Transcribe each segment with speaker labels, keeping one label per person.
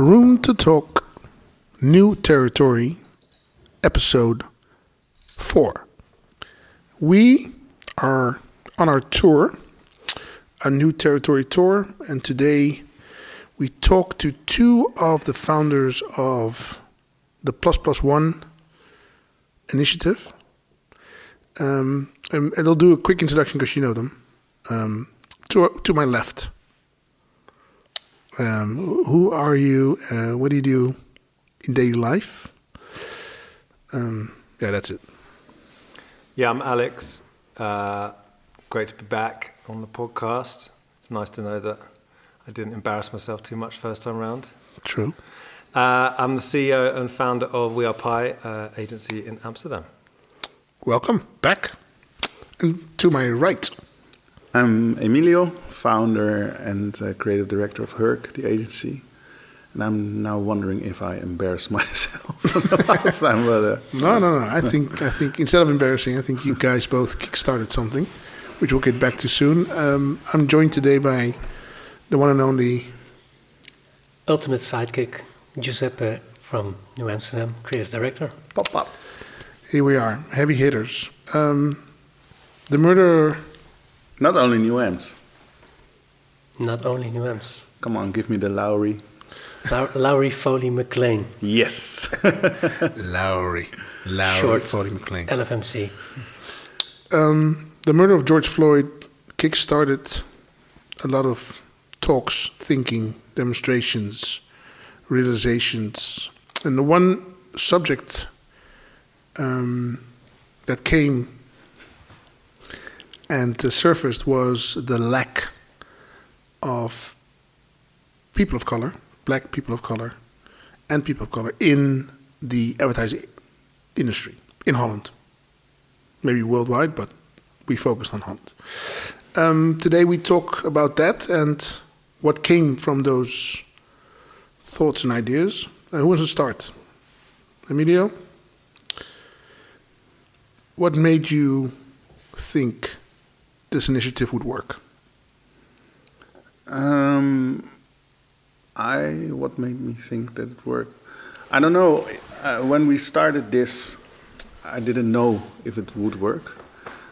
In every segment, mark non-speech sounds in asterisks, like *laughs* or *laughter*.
Speaker 1: Room to Talk, New Territory, Episode 4. We are on our tour, a New Territory tour, and today we talk to two of the founders of the Plus Plus One initiative. Um, and, and I'll do a quick introduction because you know them. Um, to, to my left, um, who are you? Uh, what do you do in daily life? Um, yeah, that's it.
Speaker 2: Yeah, I'm Alex. Uh, great to be back on the podcast. It's nice to know that I didn't embarrass myself too much first time round.
Speaker 1: True.
Speaker 2: Uh, I'm the CEO and founder of We Are Pi uh, agency in Amsterdam.
Speaker 1: Welcome back. And to my right,
Speaker 3: I'm Emilio, founder and uh, creative director of Herc, the agency. And I'm now wondering if I embarrass *laughs* myself *laughs* last time. But, uh,
Speaker 1: no, no, no. I think I think instead of embarrassing, I think you guys both kickstarted something, which we'll get back to soon. Um, I'm joined today by the one and only
Speaker 4: ultimate sidekick, Giuseppe from New Amsterdam, creative director.
Speaker 1: Pop Pop. Here we are, heavy hitters. Um, the murder
Speaker 3: not only New Ams.
Speaker 4: Not only New Ams.
Speaker 3: Come on, give me the Lowry.
Speaker 4: Lowry Foley McLean.
Speaker 3: Yes. *laughs*
Speaker 1: Lowry. Lowry
Speaker 4: Short
Speaker 1: Foley McLean.
Speaker 4: LFMC.
Speaker 1: Um, the murder of George Floyd kick-started a lot of talks, thinking, demonstrations, realizations. And the one subject um, that came and uh, surfaced was the lack of people of color, black people of color, and people of color in the advertising industry in Holland. Maybe worldwide, but we focused on Holland. Um, today we talk about that and what came from those thoughts and ideas. Uh, who wants to start? Emilio? What made you think this initiative would work?
Speaker 3: Um, I what made me think that it worked? I don't know. Uh, when we started this, I didn't know if it would work,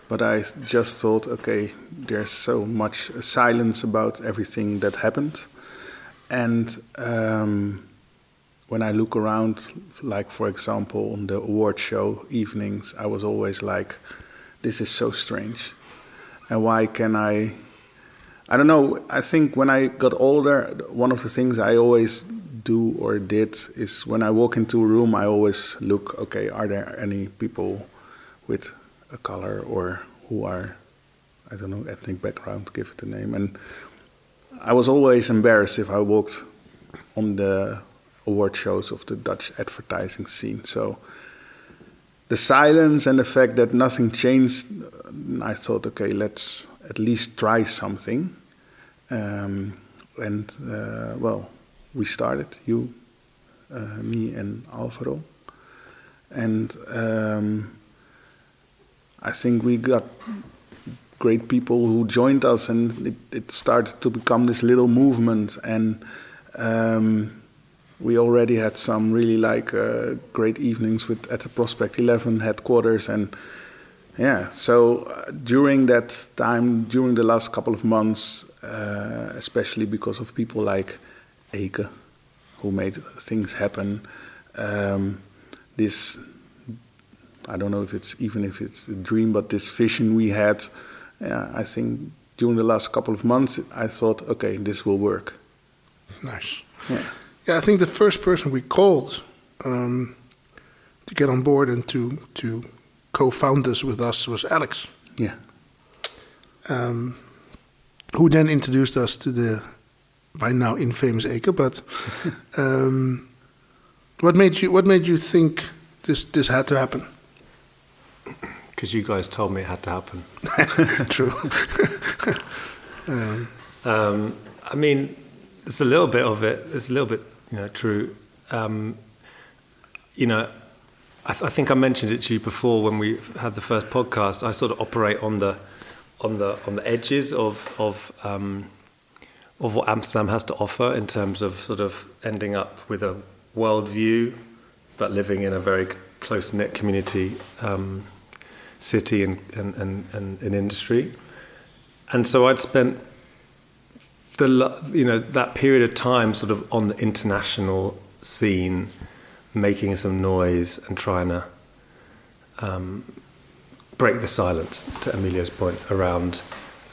Speaker 3: but I just thought, okay, there's so much silence about everything that happened, and um, when I look around, like for example on the award show evenings, I was always like, this is so strange and why can I? I don't know. I think when I got older, one of the things I always do or did is when I walk into a room, I always look. Okay, are there any people with a color or who are, I don't know, ethnic background? Give it a name. And I was always embarrassed if I walked on the award shows of the Dutch advertising scene. So the silence and the fact that nothing changed, I thought, okay, let's at least try something. Um, and uh, well, we started, you, uh, me, and Alvaro. And um, I think we got great people who joined us, and it, it started to become this little movement. And um, we already had some really like uh, great evenings with at the Prospect 11 headquarters and yeah so uh, during that time during the last couple of months uh, especially because of people like Eke who made things happen um, this I don't know if it's even if it's a dream but this vision we had yeah, I think during the last couple of months I thought okay this will work.
Speaker 1: Nice. Yeah yeah, I think the first person we called um, to get on board and to to co-found this with us was Alex.
Speaker 3: Yeah.
Speaker 1: Um, who then introduced us to the by now infamous Eke. But *laughs* um, what made you what made you think this this had to happen?
Speaker 2: Because you guys told me it had to happen. *laughs*
Speaker 1: True.
Speaker 2: um, *laughs* um, I mean, there's a little bit of it. There's a little bit you know, true. Um, you know, I, th- I, think I mentioned it to you before when we had the first podcast. I sort of operate on the on the on the edges of of um, of what Amsterdam has to offer in terms of sort of ending up with a worldview, but living in a very close knit community um, city and, and, and, and, and industry. And so I'd spent the you know that period of time sort of on the international scene, making some noise and trying to um, break the silence. To Emilio's point around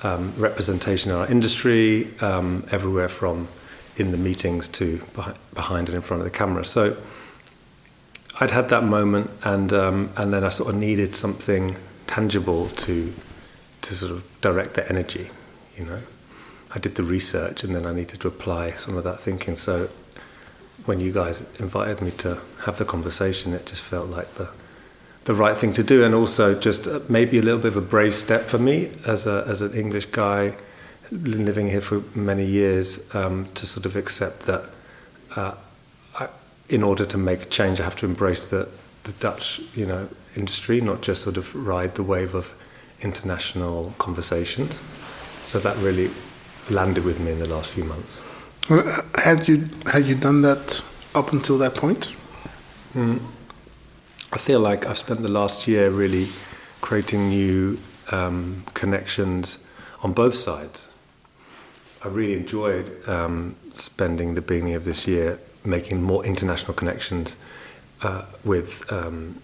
Speaker 2: um, representation in our industry, um, everywhere from in the meetings to behind and in front of the camera. So I'd had that moment, and um, and then I sort of needed something tangible to to sort of direct the energy, you know. I did the research, and then I needed to apply some of that thinking. So when you guys invited me to have the conversation, it just felt like the the right thing to do, and also just uh, maybe a little bit of a brave step for me as a as an English guy living here for many years um, to sort of accept that uh, I, in order to make a change, I have to embrace the the Dutch you know industry, not just sort of ride the wave of international conversations. So that really landed with me in the last few months.
Speaker 1: Had you had you done that up until that point?
Speaker 2: Mm. I feel like I've spent the last year really creating new um, connections on both sides. I really enjoyed um, spending the beginning of this year making more international connections uh, with um,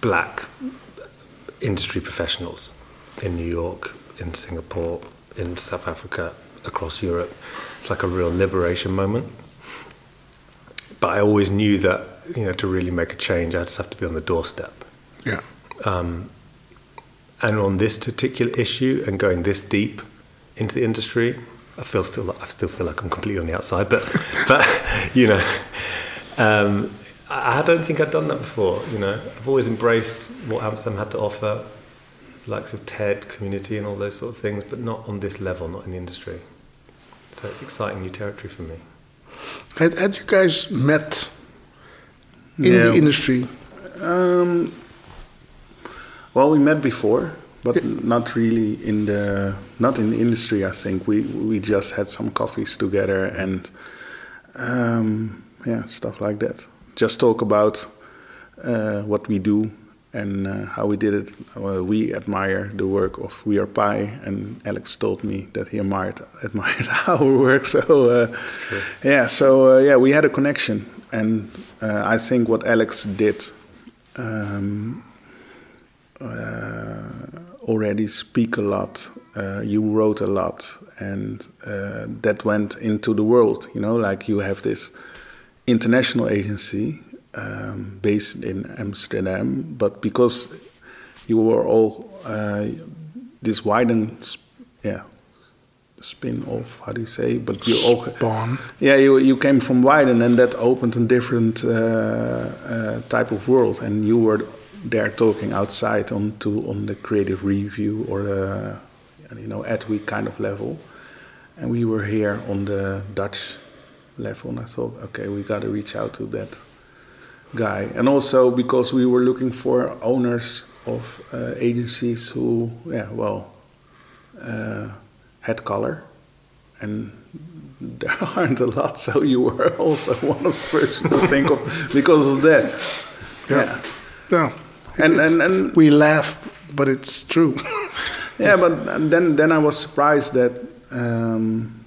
Speaker 2: black industry professionals in New York, in Singapore, in South Africa, across Europe. It's like a real liberation moment. But I always knew that you know to really make a change, I just have to be on the doorstep.
Speaker 1: Yeah. Um,
Speaker 2: and on this particular issue and going this deep into the industry, I feel still I still feel like I'm completely on the outside. But *laughs* but you know, um, I don't think I'd done that before. You know, I've always embraced what Amsterdam had to offer, likes of TED community and all those sort of things, but not on this level, not in the industry. So it's exciting new territory for me.
Speaker 1: Had, had you guys met in yeah. the industry? Um,
Speaker 3: well, we met before, but yeah. not really in the not in the industry. I think we we just had some coffees together and um, yeah, stuff like that. Just talk about uh, what we do and uh, how we did it. Uh, we admire the work of We Are Pi, and Alex told me that he admired *laughs* admired our work. So uh, yeah, so uh, yeah, we had a connection, and uh, I think what Alex did um, uh, already speak a lot. you wrote a lot, and that went into the world. You know, like you have this international agency um, based in Amsterdam, but because you were all uh, this widened, yeah, spin off. How do you say? But you
Speaker 1: all spawn.
Speaker 3: Yeah, you you came from Wieden, and that opened a different uh, uh, type of world, and you were there talking outside on to on the creative review or the you know Adweek kind of level, and we were here on the Dutch level, and I thought, okay, we got to reach out to that guy. And also because we were looking for owners of uh, agencies who, yeah, well, uh, had color. And *laughs* there aren't a lot, so you were *laughs* also one of the first to think of because of that.
Speaker 1: Yeah. Yeah.
Speaker 3: And, and, and
Speaker 1: we laugh, but it's true. *laughs*
Speaker 3: yeah, but then, then I was surprised that um,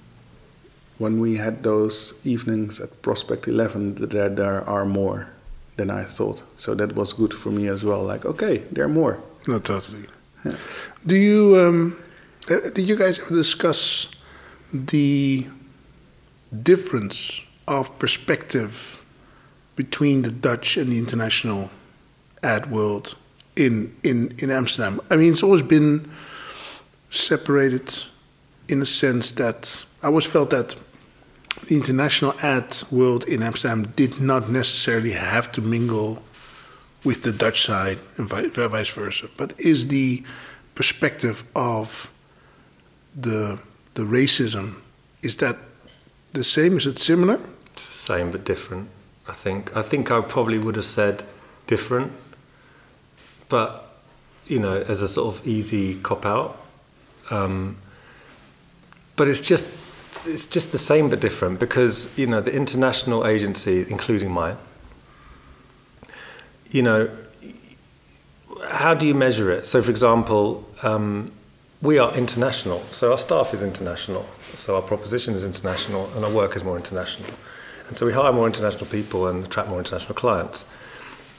Speaker 3: when we had those evenings at Prospect 11, that there are more than I thought. So that was good for me as well. Like, okay, there are more.
Speaker 1: No, totally. Yeah. Do you um, uh, did you guys ever discuss the difference of perspective between the Dutch and the international ad world in in in Amsterdam? I mean, it's always been separated in the sense that I always felt that the international ad world in Amsterdam did not necessarily have to mingle with the Dutch side and vice versa. But is the perspective of the the racism is that the same? Is it similar?
Speaker 2: It's the Same but different. I think. I think I probably would have said different, but you know, as a sort of easy cop out. Um, but it's just it's just the same but different because you know the international agency, including mine. You know, how do you measure it? So, for example, um, we are international, so our staff is international, so our proposition is international, and our work is more international, and so we hire more international people and attract more international clients,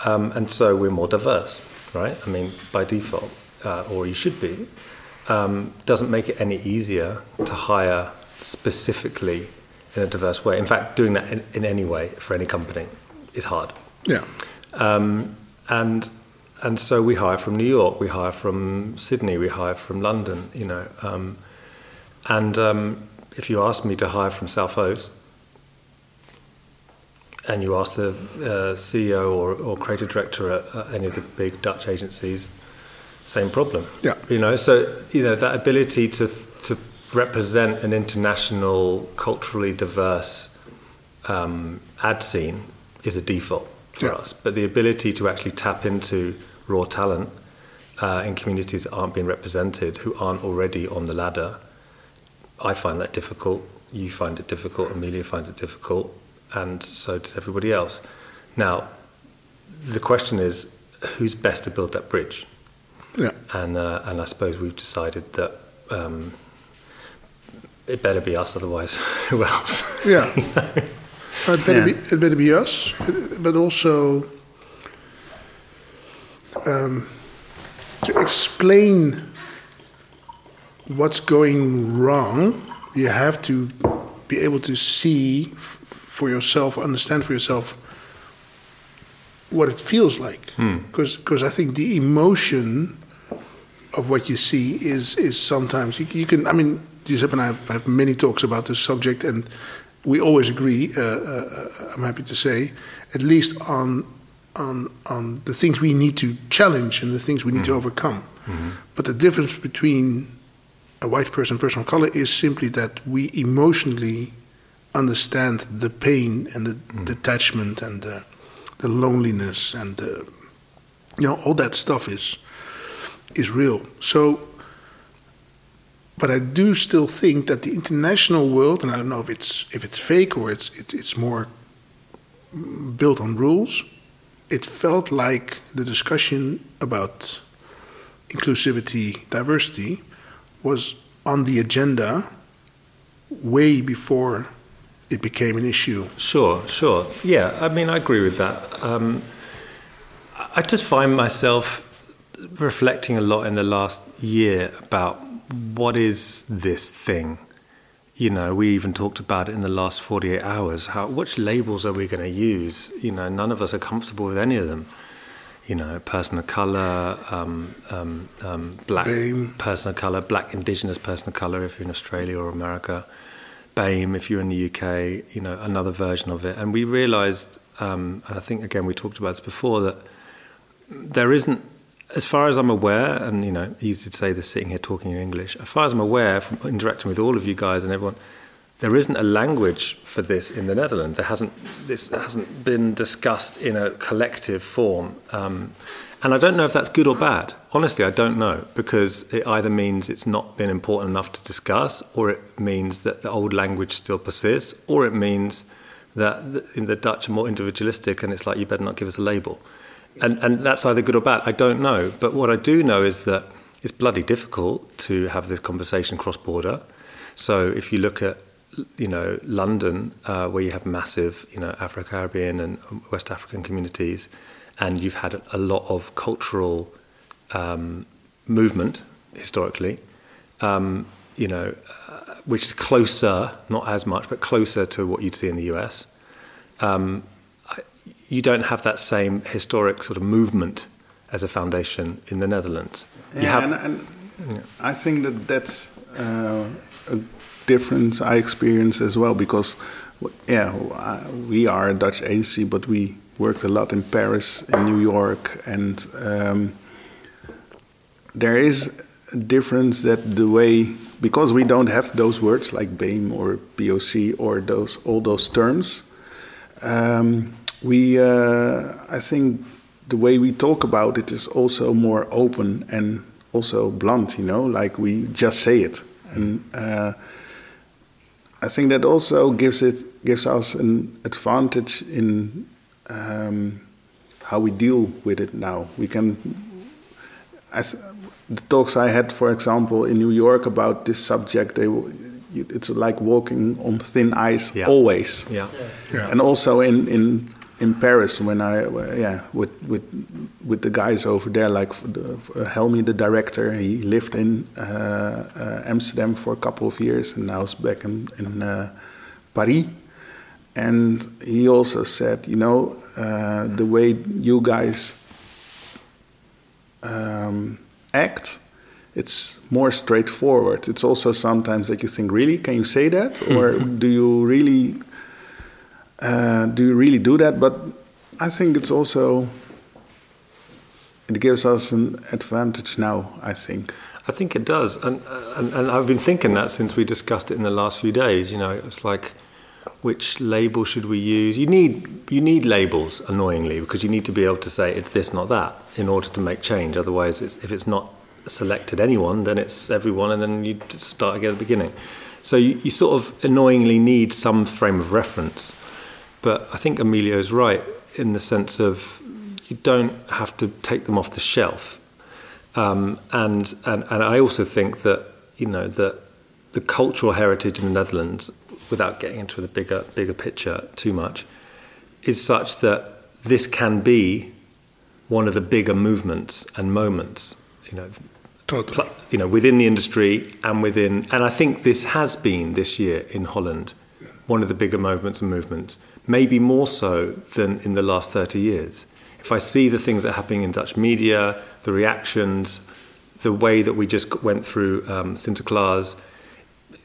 Speaker 2: um, and so we're more diverse, right? I mean, by default, uh, or you should be. Um, doesn't make it any easier to hire specifically in a diverse way. In fact, doing that in, in any way for any company is hard.
Speaker 1: Yeah.
Speaker 2: Um, and and so we hire from New York, we hire from Sydney, we hire from London, you know. Um, and um, if you ask me to hire from South Southos, and you ask the uh, CEO or, or creative director at, at any of the big Dutch agencies, same problem.
Speaker 1: Yeah.
Speaker 2: You know, so you know that ability to to represent an international, culturally diverse um, ad scene is a default for
Speaker 1: Yeah.
Speaker 2: us. But the ability to actually tap into raw talent uh, in communities that aren't being represented, who aren't already on the ladder, I find that difficult. You find it difficult. Emilio finds it difficult, and so does everybody else. Now, the question is, who's best to build that bridge?
Speaker 1: Yeah.
Speaker 2: and uh, and I suppose we've decided that um, it better be us, otherwise, *laughs* who else?
Speaker 1: Yeah. *laughs* it, better
Speaker 3: Yeah.
Speaker 1: be, it better be us, but also um, to explain what's going wrong, you have to be able to see for yourself, understand for yourself what it feels like. Because I think the emotion of what you see is is sometimes you, you can. I mean, Giuseppe and I have, have many talks about this subject, and we always agree. Uh, uh, I'm happy to say, at least on on on the things we need to challenge and the things we need to overcome. But the difference between a white person and a person of color is simply that we emotionally understand the pain and the detachment and the, the loneliness and the, you know all that stuff is is real. So, but I do still think that the international world, and I don't know if it's if it's fake or it's it's, more built on rules. It felt like the discussion about inclusivity, diversity, was on the agenda way before it became an issue.
Speaker 2: Sure, sure. Yeah, I mean, I agree with that. Um, I just find myself reflecting a lot in the last year about what is this thing. You know, we even talked about it in the last 48 hours. How, which labels are we going to use? You know, none of us are comfortable with any of them. You know, person of color, um, um, um, black
Speaker 1: BAME.
Speaker 2: person of color, black indigenous person of color if you're in Australia or America, BAME if you're in the UK, you know, another version of it. And we realized, um, and I think again we talked about this before, that there isn't, as far as I'm aware, and you know, easy to say this sitting here talking in English, as far as I'm aware from interacting with all of you guys and everyone, there isn't a language for this in the Netherlands. There hasn't this hasn't been discussed in a collective form, um, and I don't know if that's good or bad. Honestly, I don't know because it either means it's not been important enough to discuss, or it means that the old language still persists, or it means that the, the Dutch are more individualistic, and it's like you better not give us a label, and and that's either good or bad. I don't know, but what I do know is that it's bloody difficult to have this conversation cross border. So if you look at you know London, uh, where you have massive you know Afro Caribbean and West African communities, and you've had a lot of cultural um, movement historically, um, you know, uh, which is closer, not as much, but closer to what you'd see in the US. Um, you don't have that same historic sort of movement as a foundation in the Netherlands. You
Speaker 3: Yeah,
Speaker 2: have,
Speaker 3: and, and I think that that's uh, a difference I experience as well because, yeah, we are a Dutch agency, but we worked a lot in Paris, in New York, and um, there is a difference that the way because we don't have those words like BAME or POC or those all those terms. Um, we, uh, I think, the way we talk about it is also more open and also blunt. You know, like we just say it, and uh, I think that also gives it gives us an advantage in um, how we deal with it now. We can. I th- the talks I had, for example, in New York about this subject, they w- it's like walking on thin ice
Speaker 2: Yeah.
Speaker 3: always.
Speaker 2: Yeah.
Speaker 1: Yeah.
Speaker 3: And also in, in in Paris when I yeah with with with the guys over there like the, uh, Helmi the director he lived in uh, uh, Amsterdam for a couple of years and now is back in in uh, Paris. And he also said you know uh, the way you guys um, act it's more straightforward. It's also sometimes that you think really? Can you say that? Or *laughs* do you really uh, do you really do that? But I think it's also it gives us an advantage now. I think.
Speaker 2: I think it does, and, and and I've been thinking that since we discussed it in the last few days. You know, it's like, which label should we use? You need you need labels, annoyingly, because you need to be able to say it's this, not that, in order to make change. Otherwise, it's, if it's not selected anyone, then it's everyone, and then you start again at the beginning. So you, you sort of annoyingly need some frame of reference. But I think Emilio's right in the sense of you don't have to take them off the shelf. Um, and, and, and I also think that, you know, that the cultural heritage in the Netherlands, without getting into the bigger, bigger picture too much, is such that this can be one of the bigger movements and moments, you know,
Speaker 1: Totally.
Speaker 2: you know, within the industry and within, and I think this has been this year in Holland one of the bigger movements and movements, maybe more so than in the last 30 years. If I see the things that are happening in Dutch media, the reactions, the way that we just went through um, Sinterklaas,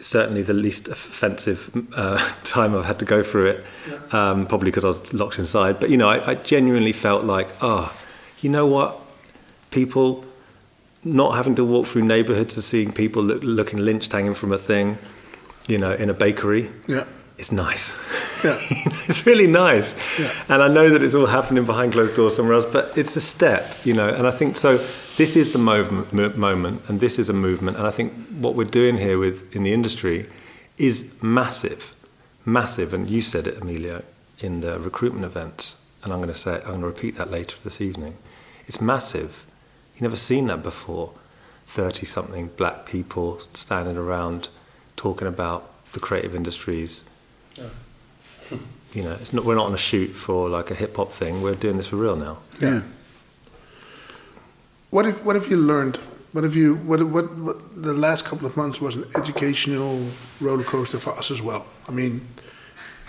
Speaker 2: certainly the least offensive uh, *laughs* time I've had to go through it, um, probably because I was locked inside. But, you know, I, I genuinely felt like, oh, you know what? People not having to walk through neighborhoods and seeing people look, looking lynched hanging from a thing, you know, in a bakery.
Speaker 1: Yeah.
Speaker 2: It's nice.
Speaker 1: Yeah. *laughs*
Speaker 2: it's really nice.
Speaker 1: Yeah.
Speaker 2: And I know that it's all happening behind closed doors somewhere else, but it's a step, you know. And I think so. This is the movement, mo- moment, and this is a movement. And I think what we're doing here with in the industry is massive, massive. And you said it, Emilio, in the recruitment events. And I'm going to say, I'm going to repeat that later this evening. It's massive. You've never seen that before. Thirty something black people standing around talking about the creative industries *laughs* you know, it's not, we're not on a shoot for like a hip hop thing. We're doing this for real now.
Speaker 3: Yeah.
Speaker 1: What if what have you learned? What have you what what, what the last couple of months was an educational roller coaster for us as well. I mean,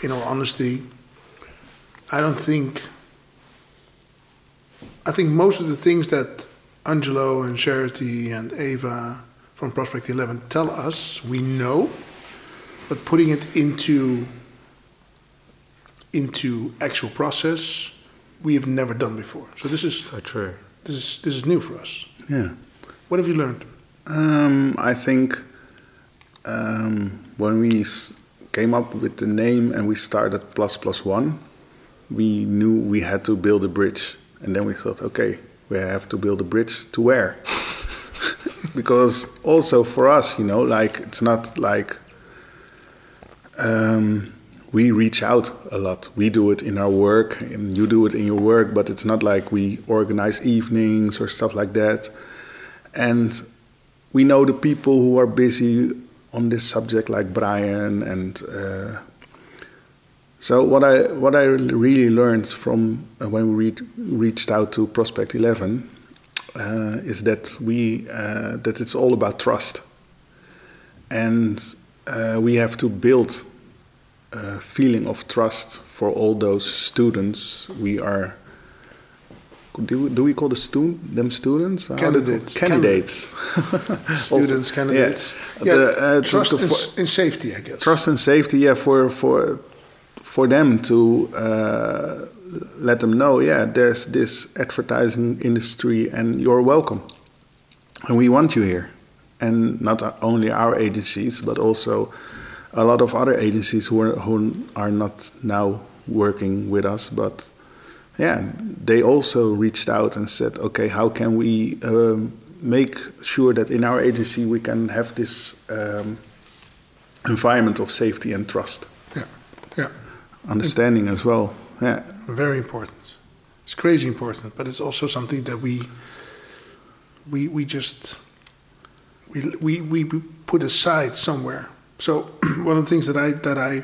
Speaker 1: in all honesty, I don't think I think most of the things that Angelo and Charity and Ava from Prospect Eleven tell us we know, but putting it into into actual process we have never done before. So this is
Speaker 2: So true.
Speaker 1: this is this is new for us.
Speaker 3: Yeah.
Speaker 1: What have you learned?
Speaker 3: Um, I think um, when we s- came up with the name and we started plus plus one, we knew we had to build a bridge, and then we thought, okay, we have to build a bridge to where? *laughs* because also for us, you know, like it's not like um, we reach out a lot. We do it in our work, and you do it in your work, but it's not like we organize evenings or stuff like that. And we know the people who are busy on this subject, like Brian. And uh, so, what I what I really learned from uh, when we re- reached out to Prospect Eleven uh, is that we uh, that it's all about trust, and uh, we have to build a feeling of trust for all those students we are. Do, do we call the stu- them students?
Speaker 1: Candidates.
Speaker 3: Candidates. *laughs* *laughs*
Speaker 1: Students, candidates.
Speaker 3: Yeah.
Speaker 1: Yeah,
Speaker 3: The, uh,
Speaker 1: trust
Speaker 3: to- for-
Speaker 1: s- and safety, I guess.
Speaker 3: trust and safety yeah for for for them to uh, let them know yeah there's this advertising industry and you're welcome and we want you here and not only our agencies but also a lot of other agencies who are who are not now working with us but yeah they also reached out and said okay how can we um, make sure that in our agency we can have this um, environment of safety and trust,
Speaker 1: Yeah, yeah,
Speaker 3: understanding as well. Yeah,
Speaker 1: very important. It's crazy important, but it's also something that we we we just we we we put aside somewhere. So *clears throat* one of the things that I that I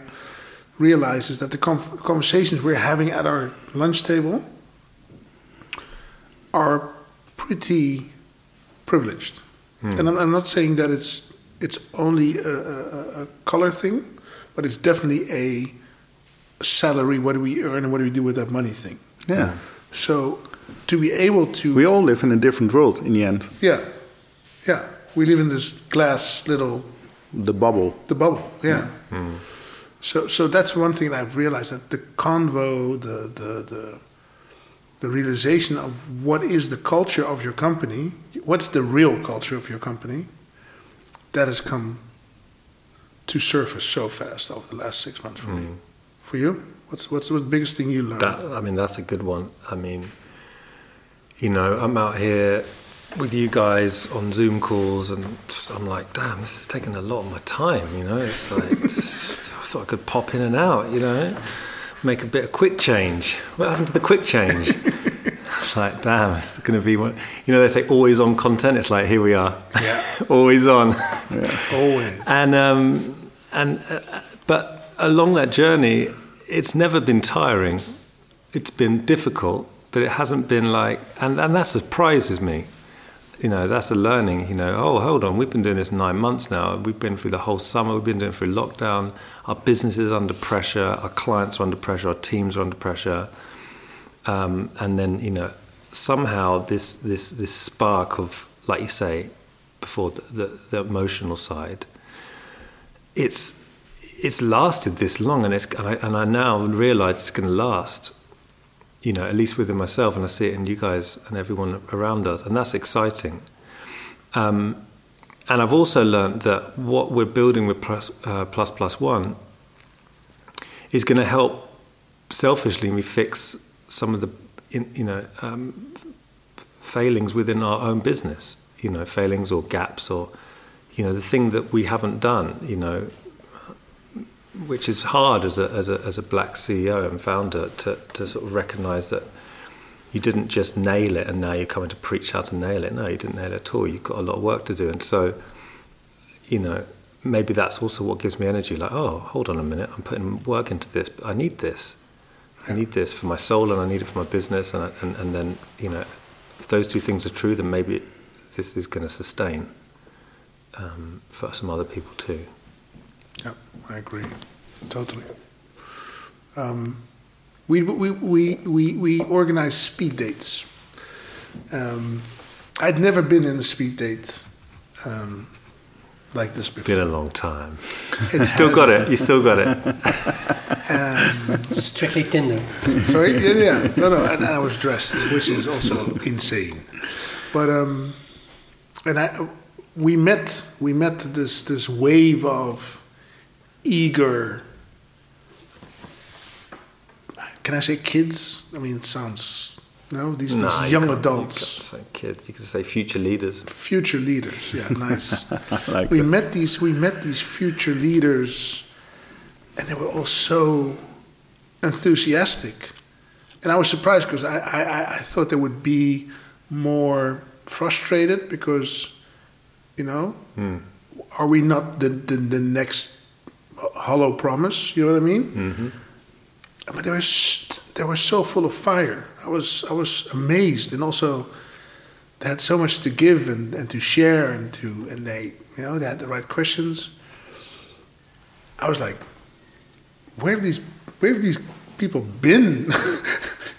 Speaker 1: realize is that the con- conversations we're having at our lunch table are pretty privileged, hmm. and I'm, I'm not saying that it's it's only a, a, a color thing, but it's definitely a salary. What do we earn and what do we do with that money thing?
Speaker 3: yeah.
Speaker 1: So to be able to,
Speaker 3: We all live in a different world in the end.
Speaker 1: yeah, yeah, we live in this glass little
Speaker 3: The bubble.
Speaker 1: the bubble, yeah. Mm. Mm. So so that's one thing that I've realized that the convo, the the the the realization of what is the culture of your company, what's the real culture of your company, that has come to surface so fast over the last six months for me. Mm. For you, what's what's the biggest thing you learned?
Speaker 2: That, I mean, that's a good one. I mean, you know, I'm out here with you guys on Zoom calls, and I'm like, damn, this is taking a lot of my time. You know, it's like *laughs* I thought I could pop in and out. You know, make a bit of quick change. What happened to the quick change? *laughs* it's like, damn, it's going to be what you know. They say always on content. It's like here we are,
Speaker 1: Yeah. *laughs*
Speaker 2: always on.
Speaker 1: Always.
Speaker 2: And um, and uh, but along that journey, it's never been tiring. It's been difficult, but it hasn't been like, and and that surprises me. You know, that's a learning. You know, oh, hold on, we've been doing this nine months now. We've been through the whole summer. We've been doing through lockdown. Our business is under pressure. Our clients are under pressure. Our teams are under pressure. Um, and then you know, somehow this this this spark of, like you say, before the, the, the emotional side, it's it's lasted this long, and it's and I, and I now realise it's going to last. You know, at least within myself, and I see it in you guys and everyone around us, and that's exciting. Um, and I've also learned that what we're building with plus, uh, plus plus one is going to help selfishly me fix some of the in, you know um, failings within our own business. You know, failings or gaps or you know the thing that we haven't done. You know, which is hard as a as a as a black CEO and founder to to sort of recognise that you didn't just nail it and now you're coming to preach how to nail it. No, you didn't nail it at all. You've got a lot of work to do, and so you know maybe that's also what gives me energy. Like, oh, hold on a minute, I'm putting work into this, but I need this. I need this for my soul, and I need it for my business, and I, and and then you know if those two things are true, then maybe this is going to sustain um, for some other people too.
Speaker 1: Yeah, I agree, totally. Um, we, we, we, we, we organize speed dates. Um, I'd never been in a speed date um, like this before.
Speaker 2: Been a long time.
Speaker 1: It
Speaker 2: Still got it. You still got it.
Speaker 4: Strictly Tinder.
Speaker 1: Sorry, yeah, yeah, no, no, and, and I was dressed, which is also insane. But um, and I, we met, we met this this wave of eager. Can I say kids? I mean, it sounds no. These, these
Speaker 2: Nah, you
Speaker 1: young
Speaker 2: can't- You
Speaker 1: adults,
Speaker 2: can't say kids. You can say future leaders.
Speaker 1: future leaders. Yeah, *laughs* nice.
Speaker 3: like
Speaker 1: we
Speaker 3: that.
Speaker 1: met these we met these future leaders and they were all so enthusiastic and i was surprised because I, I, I- I thought they would be more frustrated because you know hmm. are we not the, the, the next hollow promise you know what i mean?
Speaker 2: Mm-hmm.
Speaker 1: but they were they were so full of fire. I was i was amazed and also they had so much to give and, and to share and to and they you know they had the right questions. I was like where have these where have these people been? *laughs*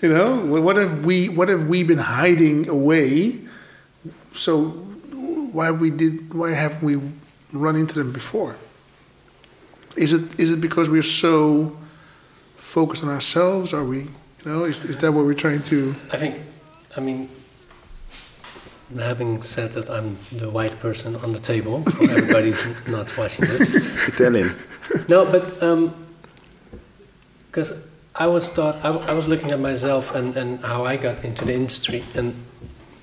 Speaker 1: You know what have we what have we been hiding away? So why we did why haven't we run into them before is it is it because we're so focused on ourselves are we you know is, is that what we're trying to
Speaker 4: I think, I mean, having said that I'm the white person on the table, *laughs* for everybody not watching it.
Speaker 3: Italian.
Speaker 4: No, but um, because I was thought I, I was looking at myself and, and how I got into the industry, and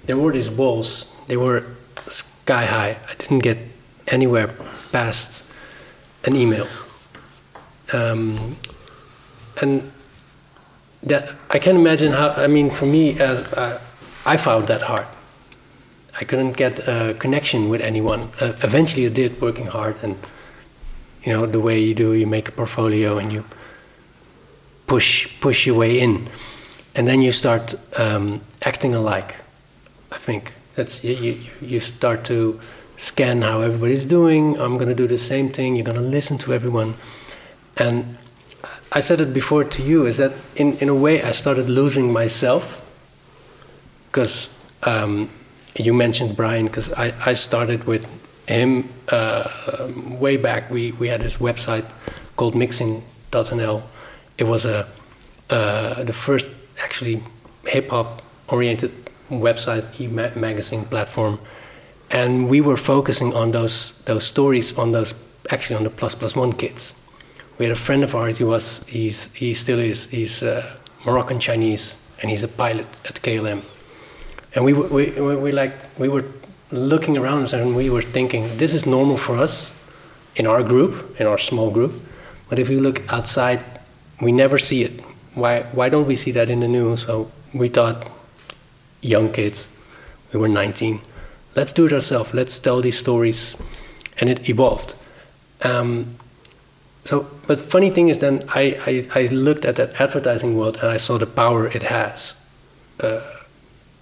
Speaker 4: there were these walls. They were sky high. I didn't get anywhere past an email. Um, and that I can imagine how. I mean, for me, as uh, I found that hard. I couldn't get a connection with anyone. Uh, eventually, I did, working hard, and you know the way you do. You make a portfolio and you push push your way in, and then you start um, acting alike. I think that's you, you. You start to scan how everybody's doing. I'm going to do the same thing. You're going to listen to everyone, and I said it before to you. Is that in in a way I started losing myself because. Um, you mentioned Brian because I, I started with him uh, way back. We, we had this website called mixing.nl. It was a uh, the first actually hip hop oriented website e magazine platform, and we were focusing on those those stories on those actually on the plus plus one kids. We had a friend of ours. He was he's he still is he's uh, Moroccan Chinese and he's a pilot at KLM and we, we, we, we like we were looking around and we were thinking this is normal for us in our group in our small group but if you look outside we never see it why why don't we see that in the news so we thought young kids we were 19 let's do it ourselves. Let's tell these stories. And it evolved. Um, so but funny thing is then I, I, I looked at that advertising world and i saw the power it has. Uh,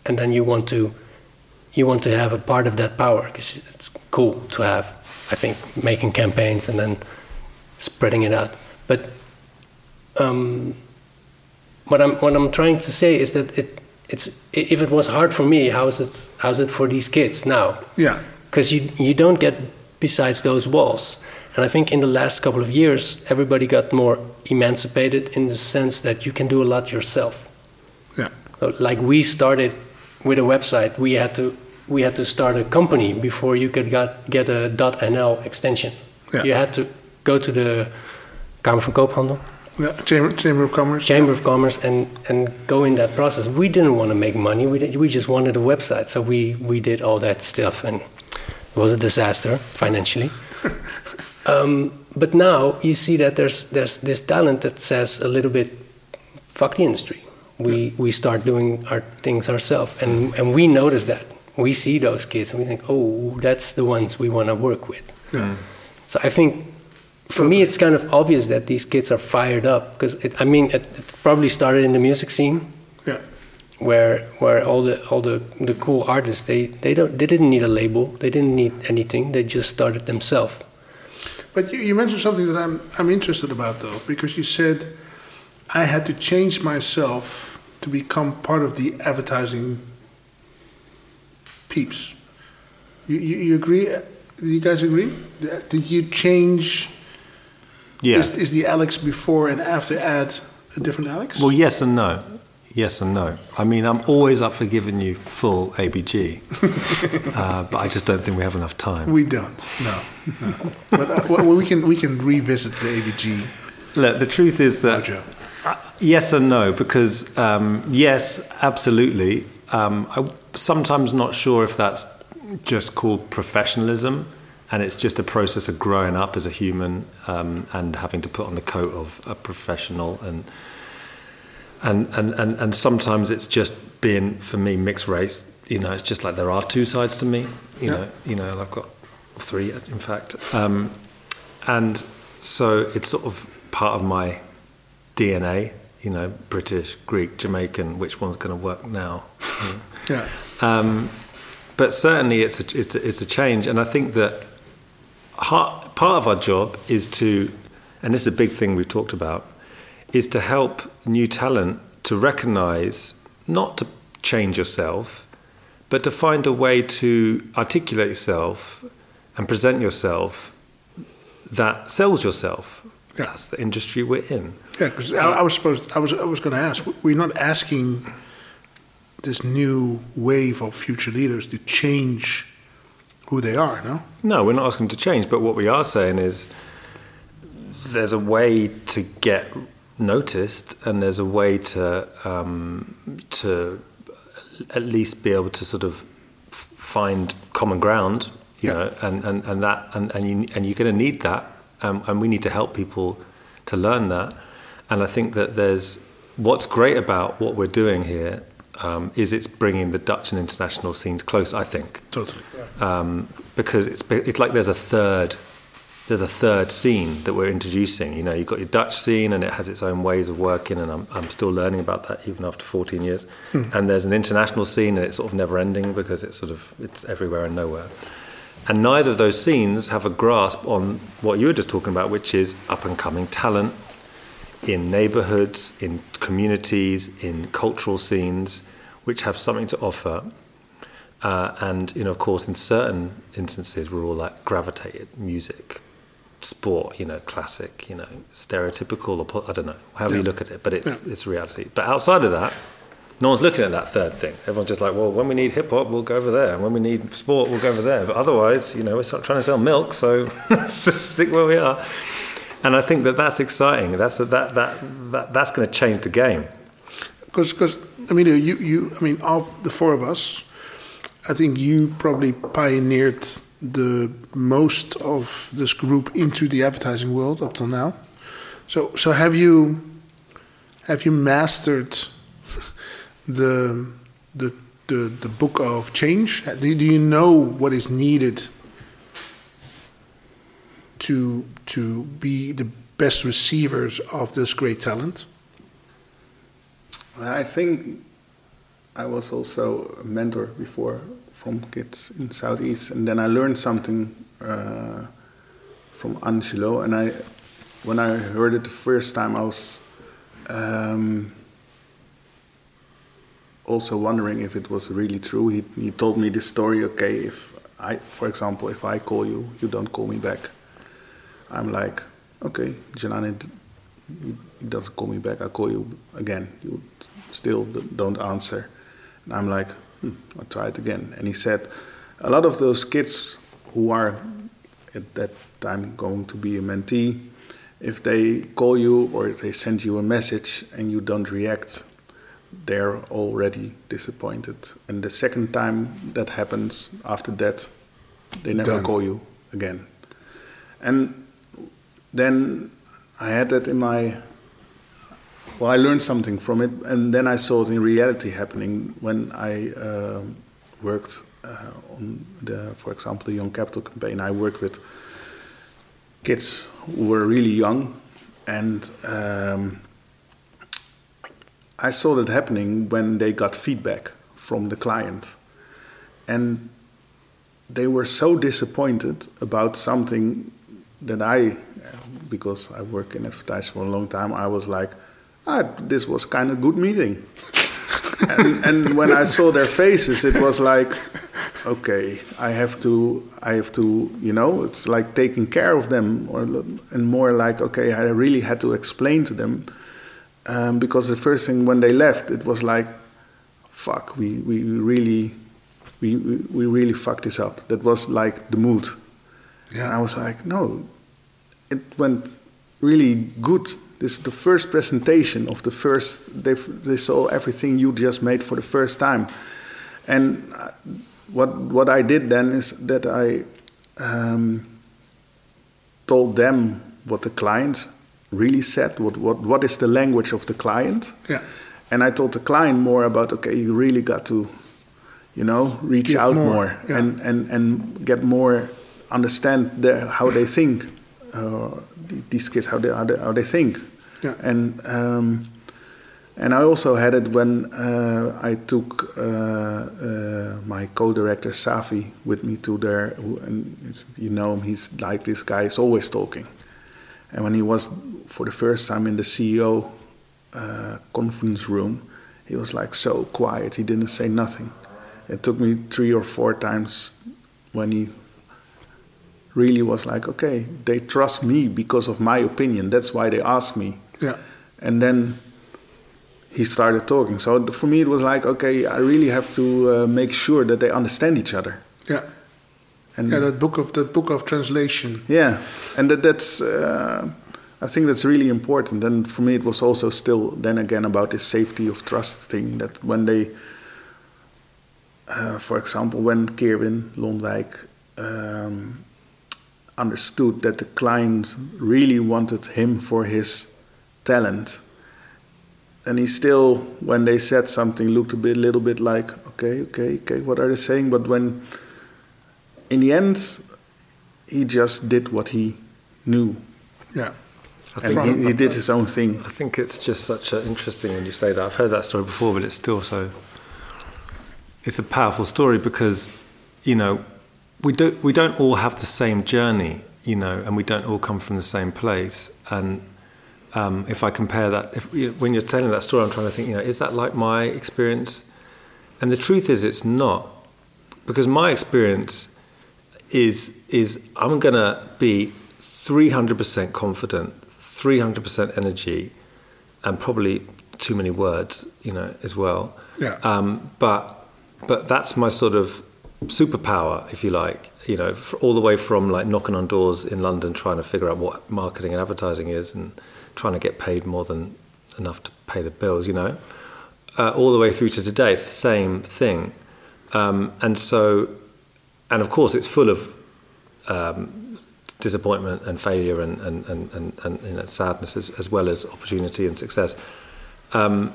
Speaker 4: and then you want to you want to have a part of that power because it's cool to have i think making campaigns and then spreading it out. But um, what i'm what i'm trying to say is that it it's if it was hard for me how is it how's it for these kids now
Speaker 1: Yeah.
Speaker 4: because you you don't get besides those walls and i think in the last couple of years everybody got more emancipated in the sense that you can do a lot yourself
Speaker 1: Yeah.
Speaker 4: Like we started with a website we had to we had to start a company before you could got, get a .nl extension
Speaker 1: Yeah.
Speaker 4: you had to go to the Kamer van Koophandel
Speaker 1: Yeah. Chamber, Chamber of Commerce.
Speaker 4: Chamber of Commerce and, and go in that process. We didn't want to make money. We, did, we just wanted a website. So we, we did all that stuff and it was a disaster financially. *laughs* um, but now you see that there's, there's this talent that says a little bit, fuck the industry. We, we start doing our things ourselves. And, and we notice that. We see those kids and we think, oh, that's the ones we want to work with.
Speaker 1: Yeah.
Speaker 4: So I think for me, it's kind of obvious that these kids are fired up because I mean, it, it probably started in the music scene
Speaker 1: Yeah.
Speaker 4: where where all the all the, the cool artists they they don't they didn't need a label, they didn't need anything, they just started themselves.
Speaker 1: But you, you mentioned something that I'm I'm interested about though, because you said I had to change myself to become part of the advertising peeps. You, you, you agree? Do you guys agree? Did you change?
Speaker 2: Yeah.
Speaker 1: Is, is the Alex before and after ad a different Alex?
Speaker 2: Well, yes and no. Yes and no. I mean, I'm always up for giving you full ABG, *laughs* uh, but I just don't think we have enough time.
Speaker 1: we don't. No. no. but uh, well, we can we can revisit the ABG.
Speaker 2: Look, the truth is that. Uh, yes and no, because um, yes, absolutely. Um, I'm sometimes not sure if that's just called professionalism, and it's just a process of growing up as a human um, and having to put on the coat of a professional, and and and and, and sometimes it's just being for me mixed race. You know, it's just like there are two sides to me. You
Speaker 1: Yeah.
Speaker 2: know, you know, I've got three, in fact, um, and so it's sort of part of my DNA, you know, British, Greek, Jamaican, which one's going to work now? You *laughs* know.
Speaker 1: Yeah.
Speaker 2: um, but certainly it's a, it's, a, it's a change. And I think that ha- part of our job is to, and this is a big thing we've talked about, is to help new talent to recognize, not to change yourself, but to find a way to articulate yourself and present yourself that sells yourself.
Speaker 1: Yeah.
Speaker 2: That's the industry we're in.
Speaker 1: Yeah, because I, I was supposed, I was, I was going to ask. We're not asking this new wave of future leaders to change who they are. No.
Speaker 2: No, we're not asking them to change, but what we are saying is there's a way to get noticed, and there's a way to um, to at least be able to sort of find common ground, you
Speaker 1: Yeah.
Speaker 2: know, and, and, and that and, and you and you're going to need that um, and we need to help people to learn that. And I think that there's what's great about what we're doing here um, is it's bringing the Dutch and international scenes close. I think
Speaker 1: Totally.
Speaker 2: um, because it's it's like there's a third there's a third scene that we're introducing. You know, you've got your Dutch scene and it has its own ways of working, and I'm, I'm still learning about that even after 14 years. And there's an international scene, and it's sort of never ending because it's sort of it's everywhere and nowhere. And neither of those scenes have a grasp on what you were just talking about, which is up and coming talent in neighborhoods, in communities, in cultural scenes, which have something to offer. Uh, and you know, of course, in certain instances, we're all like gravitated music, sport, you know, classic, you know, stereotypical, or I don't know, however you look at it. But it's it's reality. But outside of that, no one's looking at that third thing. Everyone's just like, well, when we need hip hop, we'll go over there, and when we need sport, we'll go over there. But otherwise, you know, we're sort of trying to sell milk, so *laughs* let's just stick where we are. And I think that that's exciting. That's that that that that's going to change the game.
Speaker 1: Because, because I mean, you, you, I mean, of the four of us, I think you probably pioneered the most of this group into the advertising world up till now. So, so have you, have you mastered *laughs* the the the, the book of change? Do, do you know what is needed to to be the best receivers of this great talent?
Speaker 3: I think I was also a mentor before from kids in Southeast, and then I learned something uh, from Angelo. And I, when I heard it the first time, I was um, also wondering if it was really true. He, he told me this story. Okay, if I, for example, if I call you, you don't call me back. I'm like, okay, d- he doesn't call me back. I call you again. You still don't answer. And I'm like, hmm, I'll try it again. And he said, a lot of those kids who are at that time going to be a mentee, if they call you or if they send you a message and you don't react, they're already disappointed. And the second time that happens, after that, they never
Speaker 1: Done.
Speaker 3: call you again. And then I had that in my. Well, I learned something from it, and then I saw it in reality happening when I um worked uh, on the, for example, the Young Capital campaign. I worked with kids who were really young, and um, I saw that happening when they got feedback from the client, and they were so disappointed about something that I, because I work in advertising for a long time, I was like, ah, this was kind of good meeting. *laughs* and, and when I saw their faces, it was like, okay, I have to, I have to, you know, it's like taking care of them, or and more like, okay, I really had to explain to them, um, because the first thing when they left, it was like, fuck, we we really, we we, we really fucked this up. That was like the mood.
Speaker 1: Yeah.
Speaker 3: And I was like, no, it went really good. This is the first presentation of the first. They they saw everything you just made for the first time, and uh, what what I did then is that I um, told them what the client really said. What what what is the language of the client?
Speaker 1: Yeah.
Speaker 3: And I told the client more about okay, you really got to, you know, reach
Speaker 1: Give
Speaker 3: out
Speaker 1: more,
Speaker 3: more,
Speaker 1: yeah.
Speaker 3: and, and and get more, understand their, how they think, th- these kids how they how they, how they think,
Speaker 1: Yeah.
Speaker 3: and um, and I also had it when uh, I took uh, uh, my co-director Safi with me to there. who- and you know him, he's like this guy is always talking, and when he was for the first time in the CEO uh, conference room, he was like so quiet. He didn't say nothing. It took me three or four times when he really was like, okay, they trust me because of my opinion. That's why they ask me.
Speaker 1: Yeah.
Speaker 3: And then he started talking. So for me, it was like, okay, I really have to uh, make sure that they understand each other.
Speaker 1: Yeah.
Speaker 3: And
Speaker 1: Yeah, that book of that book of translation.
Speaker 3: yeah, and that, that's uh, I think that's really important. And for me, it was also still then again about this safety of trust thing. That when they, uh, for example, when Kerwin Londwijk, um, understood that the client really wanted him for his talent. And he still, when they said something, looked a bit, little bit like, okay, okay, okay, what are they saying? But when, in the end, he just did what he knew,
Speaker 1: Yeah.
Speaker 3: and he, he did his own thing.
Speaker 2: I think it's just such an interesting when you say that. I've heard that story before, but it's still so. It's a powerful story because, you know, we don't we don't all have the same journey, you know, and we don't all come from the same place. And um, if I compare that, if when you're telling that story, I'm trying to think, you know, is that like my experience? And the truth is, it's not, because my experience is is I'm gonna be 300% confident, 300% energy, and probably too many words, you know, as well.
Speaker 1: Yeah.
Speaker 2: Um, but but that's my sort of superpower, if you like. You know, all the way from like knocking on doors in London, trying to figure out what marketing and advertising is, and trying to get paid more than enough to pay the bills. You know, uh, all the way through to today, it's the same thing. Um, and so, and of course, it's full of um, disappointment and failure and, and, and, and, and you know, sadness as, as well as opportunity and success. Um,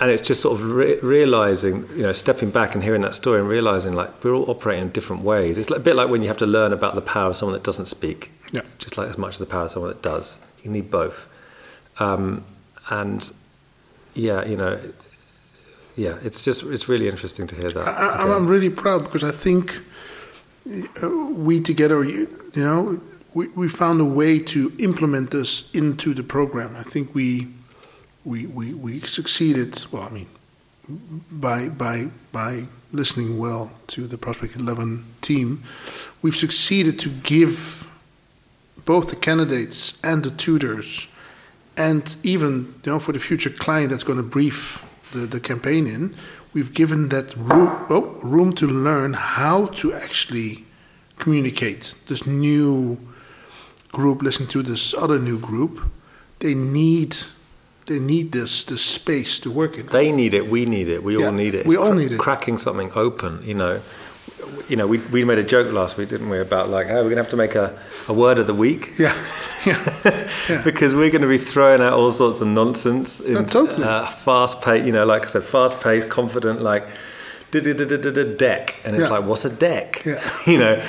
Speaker 2: and it's just sort of re- realizing, you know, stepping back and hearing that story and realizing like we're all operating in different ways. It's a bit like when you have to learn about the power of someone that doesn't speak,
Speaker 1: Yeah.
Speaker 2: just like as much as the power of someone that does. You need both. Um, and yeah, you know, yeah, it's just it's really interesting to hear that.
Speaker 1: I,
Speaker 2: again.
Speaker 1: I'm really proud because I think uh, we together, you, you know, we, we found a way to implement this into the program. I think we we we, we succeeded. Well, I mean, by by by listening well to the Prospect Eleven team, we've succeeded to give both the candidates and the tutors, and even you know for the future client that's going to brief the, the campaign in, we've given that room, oh, room to learn how to actually communicate. This new group listening to this other new group, they need they need this this space to work in.
Speaker 2: They need it. We need it. We
Speaker 1: Yeah,
Speaker 2: all need it.
Speaker 1: we
Speaker 2: It's
Speaker 1: all need it.
Speaker 2: Cracking something open. You know. You know, we, we made a joke last week, didn't we, about like, hey, we're gonna have to make a, a word of the week *laughs*
Speaker 1: Yeah, yeah, Yeah. *laughs*
Speaker 2: because we're going to be throwing out all sorts of nonsense in
Speaker 1: No, totally.
Speaker 2: uh, fast paced. You know, like I said, fast paced, confident, like "Du-du-du-du-du-du, deck, and it's
Speaker 1: Yeah.
Speaker 2: like, what's a deck?
Speaker 1: Yeah.
Speaker 2: You know,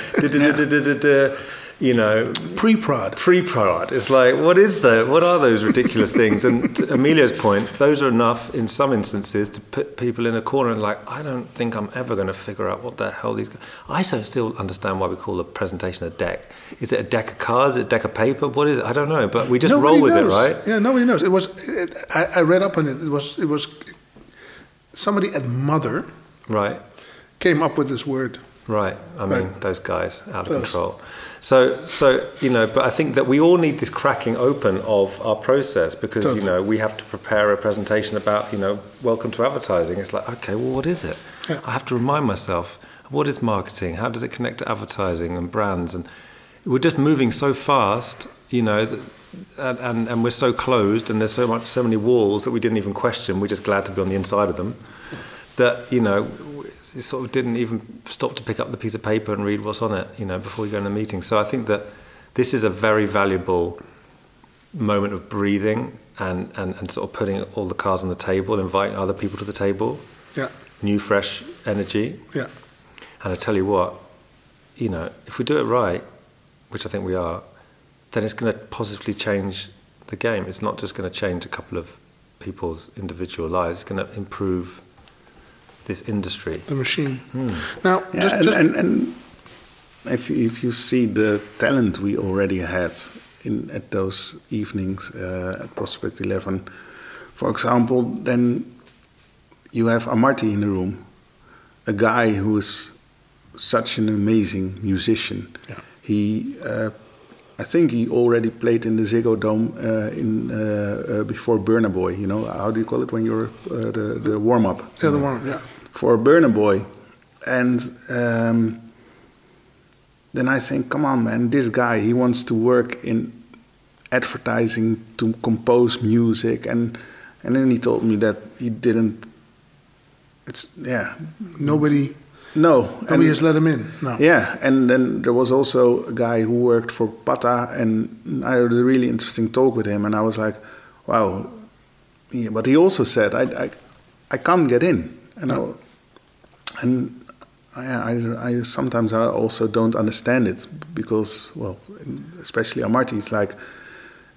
Speaker 2: you know,
Speaker 1: pre-prod.
Speaker 2: pre-prod. It's like, what is the, what are those ridiculous things? And to Emilio's point, those are enough in some instances to put people in a corner and like, I don't think I'm ever going to figure out what the hell these. guys... I don't still understand why we call a presentation a deck. Is it a deck of cards? Is it a deck of paper? What is it? I don't know, but we just
Speaker 1: Nobody
Speaker 2: roll with
Speaker 1: knows.
Speaker 2: it, right?
Speaker 1: Yeah, nobody knows. It was. It, I, I read up on it. It was. It was. Somebody at Mother
Speaker 2: Right.
Speaker 1: came up with this word.
Speaker 2: Right. I mean,
Speaker 1: Right.
Speaker 2: those guys out of
Speaker 1: Those.
Speaker 2: control. So, so you know, but I think that we all need this cracking open of our process because
Speaker 1: Totally.
Speaker 2: you know we have to prepare a presentation about you know welcome to advertising. It's like okay, well, what is it?
Speaker 1: Yeah.
Speaker 2: I have to remind myself what is marketing? How does it connect to advertising and brands? And we're just moving so fast, you know. That, and, and, and we're so closed, and there's so much, so many walls that we didn't even question. We're just glad to be on the inside of them. That you know, it sort of didn't even stop to pick up the piece of paper and read what's on it, you know, before you go in the meeting. So I think that this is a very valuable moment of breathing and, and, and sort of putting all the cards on the table, inviting other people to the table,
Speaker 1: Yeah,
Speaker 2: new, fresh energy.
Speaker 1: yeah,
Speaker 2: And I tell you what, you know, if we do it right, which I think we are, then it's going to positively change the game. It's not just going to change a couple of people's individual lives. It's going to improve this industry.
Speaker 1: the machine.
Speaker 2: Hmm.
Speaker 1: Now,
Speaker 3: Yeah,
Speaker 1: just,
Speaker 3: and,
Speaker 1: just
Speaker 3: and, and if you, if you see the talent we already had in at those evenings uh, at Prospect Eleven, for example, then you have Amarty in the room, a guy who is such an amazing musician.
Speaker 1: Yeah.
Speaker 3: He, uh, I think he already played in the Ziggo Dome uh, in uh, uh, before Burna Boy. You know how do you call it when you're uh, the the warm up?
Speaker 1: Yeah, the other one. Yeah,
Speaker 3: for a Burna Boy. And um, then I think, come on, man, this guy, he wants to work in advertising to compose music. And, and then he told me that he didn't, it's, yeah,
Speaker 1: nobody.
Speaker 3: No,
Speaker 1: Nobody has let him in. No.
Speaker 3: Yeah, and then there was also a guy who worked for Patta, and I had a really interesting talk with him, and I was like, "Wow!" Yeah, but he also said, "I, I, I can't get in," and I, and I, I, sometimes I also don't understand it because, well, especially Amarty, it's like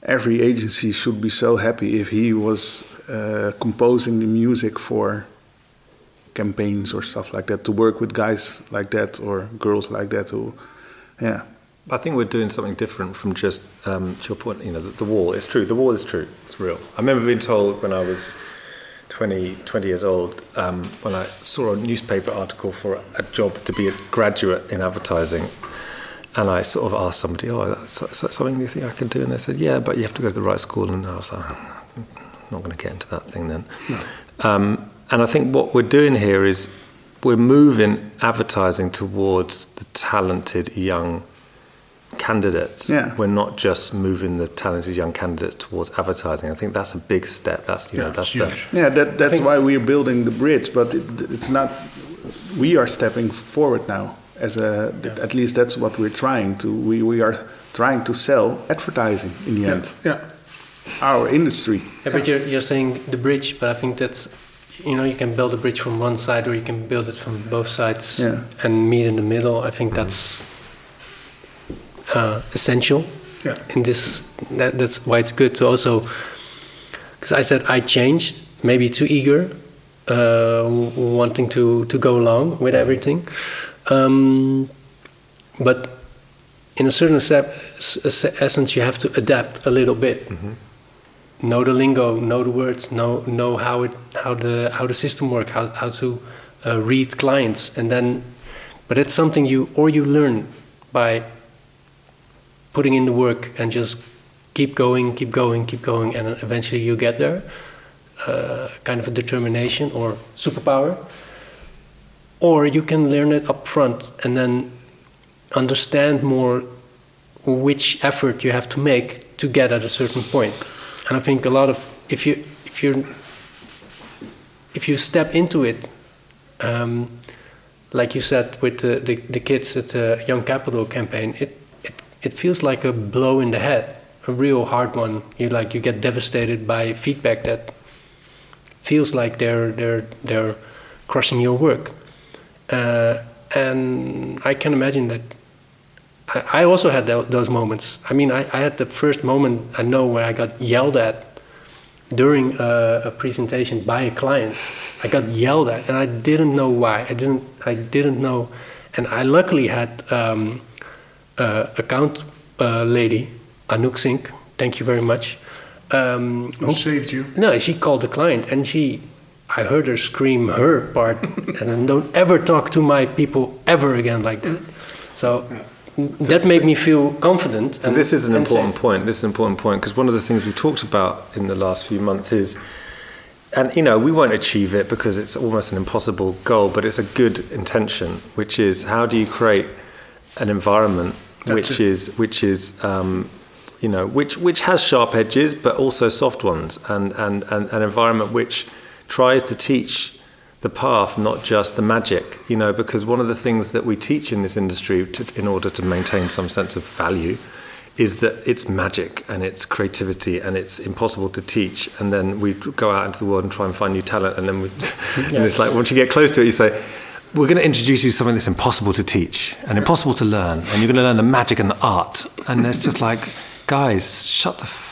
Speaker 3: every agency should be so happy if he was uh, composing the music for campaigns or stuff like that to work with guys like that or girls like that who yeah
Speaker 2: I think we're doing something different from just um, to your point. You know, the, the, wall. It's true. The wall is true. It's real. I remember being told when I was 20, 20 years old um, when I saw a newspaper article for a job to be a graduate in advertising, and I sort of asked somebody, "Oh, that's, that's something you think I can do?" And they said, "Yeah, but you have to go to the right school." And I was like, "I'm not going to get into that thing then." No. Um, and I think what we're doing here is we're moving advertising towards the talented young candidates.
Speaker 3: Yeah.
Speaker 2: We're not just moving the talented young candidates towards advertising. I think that's a big step. That's you
Speaker 1: Yeah,
Speaker 2: know that's
Speaker 1: it's
Speaker 2: the
Speaker 1: huge.
Speaker 3: yeah that, that's
Speaker 4: think-
Speaker 3: why we're building the bridge but it, it's not we are stepping forward now as a at least that's what we're trying to we, we are trying to sell advertising in the
Speaker 1: Yeah.
Speaker 3: end
Speaker 1: yeah.
Speaker 3: our industry
Speaker 4: Yeah, but you're, you're saying the bridge, but I think that's, you know, you can build a bridge from one side or you can build it from both sides
Speaker 3: Yeah.
Speaker 4: and meet in the middle. I think that's uh, essential
Speaker 1: Yeah.
Speaker 4: in this. That, that's why it's good to also, because I said I changed, maybe too eager, uh, wanting to, to go along with everything. Um, but in a certain step, s- s- essence, you have to adapt a little bit know the lingo, know the words, know know how it how the how the system work, how how to uh, read clients, and then, but it's something you or you learn by putting in the work and just keep going, keep going, keep going, and eventually you get there. Uh, kind of a determination or superpower, or you can learn it up front and then understand more which effort you have to make to get at a certain point. And I think a lot of if you if you if you step into it, um, like you said with the, the, the kids at the Young Capital campaign, it, it feels like a blow in the head, a real hard one. You like you get devastated by feedback that feels like they're they're they're crushing your work. Uh, and I can imagine that I, I also had tho- those moments. I mean, I, I had the first moment I know where I got yelled at during a, a presentation by a client. I got yelled at, and I didn't know why. I didn't. I didn't know, and I luckily had um, account uh, lady Anouk Singh. Thank you very much. Um,
Speaker 1: Who saved you?
Speaker 4: no, she called the client and she, I heard her scream her part, *laughs* and then don't ever talk to my people ever again like that. So that made me feel confident.
Speaker 2: And this is an important
Speaker 4: safe.
Speaker 2: point. This is an important point because one of the things we've talked about in the last few months is, and you know, we won't achieve it because it's almost an impossible goal, but it's a good intention, which is how do you create an environment
Speaker 1: That's
Speaker 2: which
Speaker 1: it.
Speaker 2: is which is um, you know which which has sharp edges but also soft ones, and and, and an environment which tries to teach the path, not just the magic, you know, because one of the things that we teach in this industry to, in order to maintain some sense of value is that it's magic and it's creativity and it's impossible to teach. And then we go out into the world and try and find new talent. And then we, *laughs* and it's like, once you get close to it, you say, we're going to introduce you to something that's impossible to teach and impossible to learn. And you're going to learn the magic and the art. And it's just like, guys, shut the f-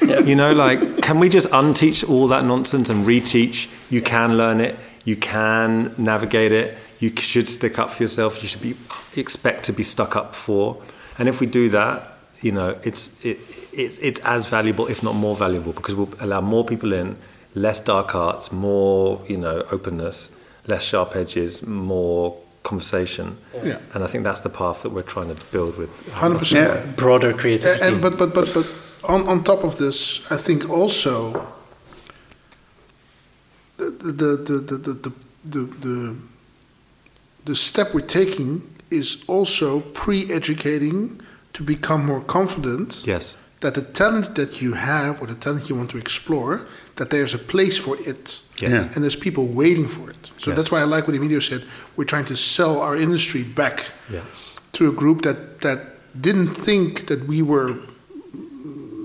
Speaker 2: you know, like, can we just unteach all that nonsense and reteach? You can learn it. You can navigate it. You should stick up for yourself. You should be expect to be stuck up for. And if we do that, you know, it's it, it's it's as valuable, if not more valuable, because we'll allow more people in, less dark arts, more you know openness, less sharp edges, more conversation.
Speaker 1: Yeah.
Speaker 2: And I think that's the path that we're trying to build with.
Speaker 1: Hundred percent.
Speaker 3: Yeah.
Speaker 4: broader creativity.
Speaker 1: And but but but but on on top of this, I think also the the the the the the, the, the, the step we're taking is also pre-educating to become more confident
Speaker 2: Yes.
Speaker 1: That the talent that you have or the talent you want to explore, that there's a place for it.
Speaker 2: Yes.
Speaker 3: Yeah.
Speaker 1: And there's people waiting for it. So
Speaker 2: Yes.
Speaker 1: that's why I like what Emilio said. We're trying to sell our industry back
Speaker 2: Yeah.
Speaker 1: to a group that, that didn't think that we were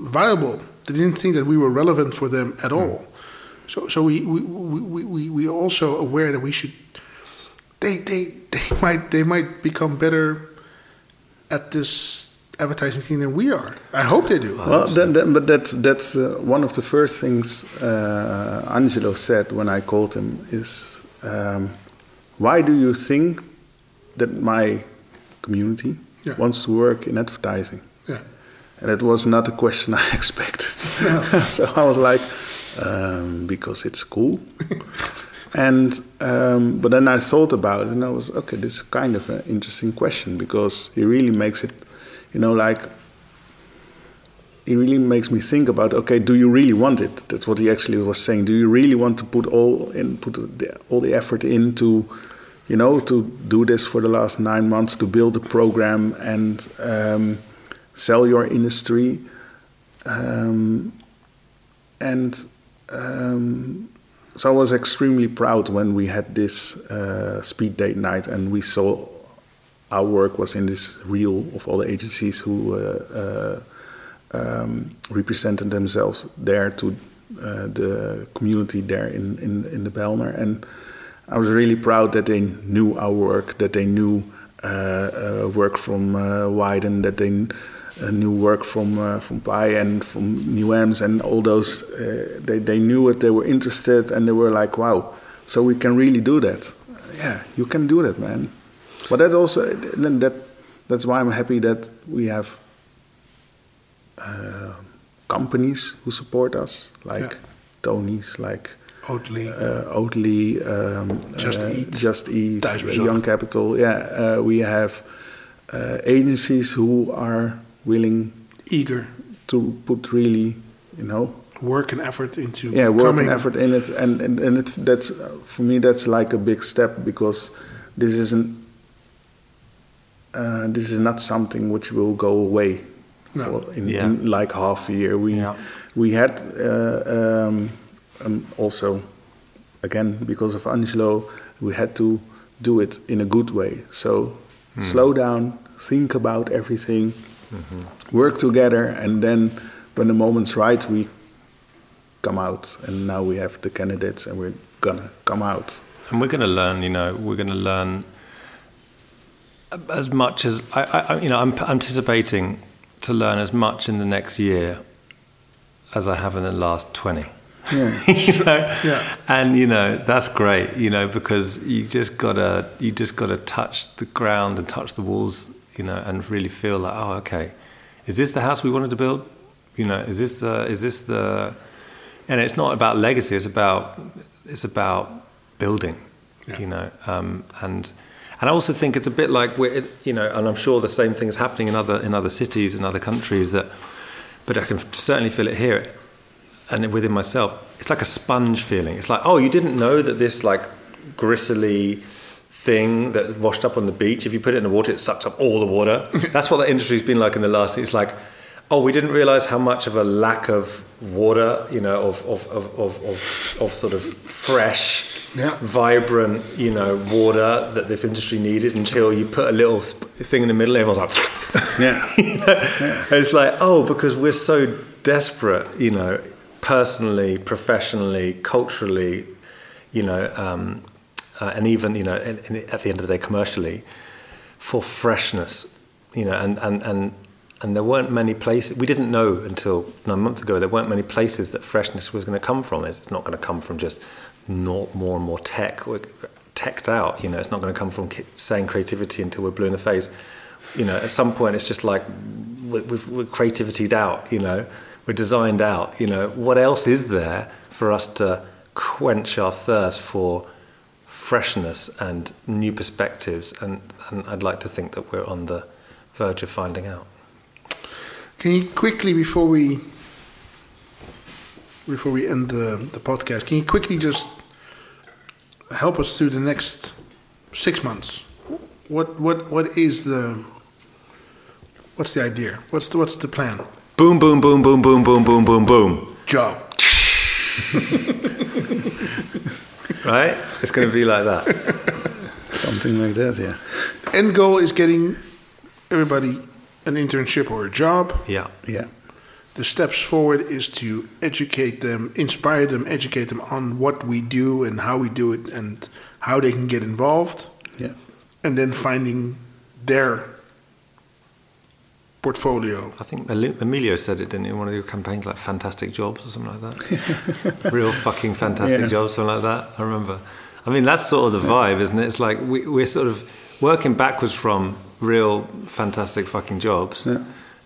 Speaker 1: viable. They didn't think that we were relevant for them at hmm. all. So, so we, we, we, we- we, we are also aware that we should. They, they, *laughs* they might they might become better at this advertising team than we are. I hope they do.
Speaker 3: Well, then, then, but that's that's uh, one of the first things uh, Angelo said when I called him is, um, why do you think that my community
Speaker 1: Yeah.
Speaker 3: wants to work in advertising?
Speaker 1: Yeah.
Speaker 3: And it was not a question *laughs* I expected. *laughs* so I was like, um, because it's cool. *laughs* and um, but then I thought about it, and I was okay. This is kind of an interesting question because he really makes it, you know, like it really makes me think about okay, do you really want it? That's what he actually was saying. Do you really want to put all in, put the, all the effort into, you know, to do this for the last nine months to build a program and um, sell your industry, um, and um, so I was extremely proud when we had this uh, speed date night and we saw our work was in this reel of all the agencies who uh, uh, um, represented themselves there to uh, the community there in, in, in the Bijlmer. And I was really proud that they knew our work, that they knew uh, uh, work from uh, Wieden, that they knew work from from Pi and from New Ems and all those. They, they knew it, they were interested, and they were like, wow, so we can really do that. Yeah, you can do that, man. But that also, then that that's why I'm happy that we have uh, companies who support us, like
Speaker 1: Yeah.
Speaker 3: Tony's, like
Speaker 1: Oatly.
Speaker 3: uh, Oatly, um,
Speaker 1: Just
Speaker 3: uh,
Speaker 1: Eat,
Speaker 3: Just Eat, Young Capital. Yeah, uh, we have uh, agencies who are willing
Speaker 1: eager
Speaker 3: to put really, you know,
Speaker 1: work and effort into
Speaker 3: yeah, work
Speaker 1: coming.
Speaker 3: and effort in it, and and, and it, that's uh, for me that's like a big step because this isn't. Uh, this is not something which will go away
Speaker 1: No.
Speaker 3: for in,
Speaker 2: Yeah.
Speaker 3: in like half a year. We
Speaker 2: Yeah.
Speaker 3: we had uh, um, um, also again because of Angelo, we had to do it in a good way. So slow down, think about everything, work together, and then when the moment's right, we come out. And now we have the candidates, and we're gonna come out.
Speaker 2: And we're going to learn, you know, we're going to learn as much as I, I, you know, I'm anticipating to learn as much in the next year as I have in the last 20.
Speaker 3: Yeah. *laughs*
Speaker 2: you know?
Speaker 1: Yeah.
Speaker 2: And you know, that's great, you know, because you just gotta you just gotta touch the ground and touch the walls, you know, and really feel like, oh, okay, is this the house we wanted to build? You know, is this the is this the and it's not about legacy, it's about it's about building, you know, um, and and I also think it's a bit like we're, you know, and I'm sure the same thing is happening in other in other cities in other countries that, but I can certainly feel it here and within myself, it's like a sponge feeling. It's like, oh, you didn't know that this like gristly thing that washed up on the beach, if you put it in the water, it sucks up all the water. *laughs* That's what the industry's been like in the last. It's like, oh, we didn't realize how much of a lack of water, you know, of of of of, of, of sort of fresh.
Speaker 1: Yeah.
Speaker 2: Vibrant, you know, water that this industry needed until you put a little sp- thing in the middle. Everyone's like, *laughs*
Speaker 3: Yeah. *laughs*
Speaker 2: you know? It's like, oh, because we're so desperate, you know, personally, professionally, culturally, you know, um, uh, and even, you know, and, and at the end of the day, commercially, for freshness, you know, and, and, and, and there weren't many places, we didn't know until nine months ago, there weren't many places that freshness was going to come from. It's not going to come from just not more and more tech, or teched out, you know, it's not going to come from saying creativity until we're blue in the face. You know, at some point, it's just like we- we've, we're creativityed out, you know, we're designed out, you know, what else is there for us to quench our thirst for freshness and new perspectives? And, and I'd like to think that we're on the verge of finding out.
Speaker 1: Can you quickly before we before we end the, the podcast, can you quickly just help us through the next six months? What what what is the what's the idea? What's the what's the plan?
Speaker 2: boom, boom, boom, boom, boom, boom, boom, boom, boom.
Speaker 1: Job. *laughs*
Speaker 2: Right? It's going to be like that.
Speaker 3: Something like that, yeah.
Speaker 1: End goal is getting everybody an internship or a job.
Speaker 2: Yeah.
Speaker 3: Yeah.
Speaker 1: The steps forward is to educate them, inspire them, educate them on what we do and how we do it and how they can get involved.
Speaker 3: Yeah.
Speaker 1: And then finding their portfolio.
Speaker 2: I think Emilio said it, didn't he, in one of your campaigns, like fantastic jobs or something like that? *laughs* Real fucking fantastic
Speaker 3: Yeah.
Speaker 2: jobs, something like that. I remember. I mean, that's sort of the vibe, isn't it? It's like we, we're sort of working backwards from real fantastic fucking jobs.
Speaker 3: Yeah.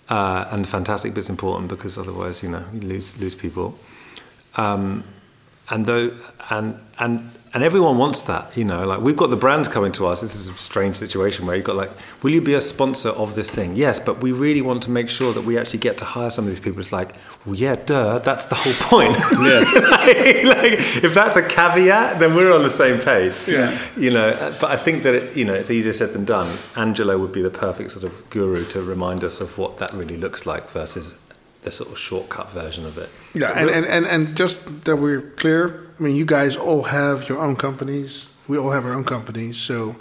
Speaker 2: Uh, and fantastic bit's important because otherwise, you know, you lose lose people. Um, and though, and and and everyone wants that, you know. Like we've got the brands coming to us. This is a strange situation where you've got like, will you be a sponsor of this thing? Yes, but we really want to make sure that we actually get to hire some of these people. It's like, well, yeah, duh, that's the whole point. *laughs*
Speaker 3: Yeah.
Speaker 2: like, *laughs* like, if that's a caveat, then we're on the same page.
Speaker 1: Yeah.
Speaker 2: You know, but I think that it, you know it's easier said than done. Angelo would be the perfect sort of guru to remind us of what that really looks like versus the sort of shortcut version of it.
Speaker 1: Yeah, and, and, and, and just that we're clear, I mean, you guys all have your own companies. We all have our own companies. So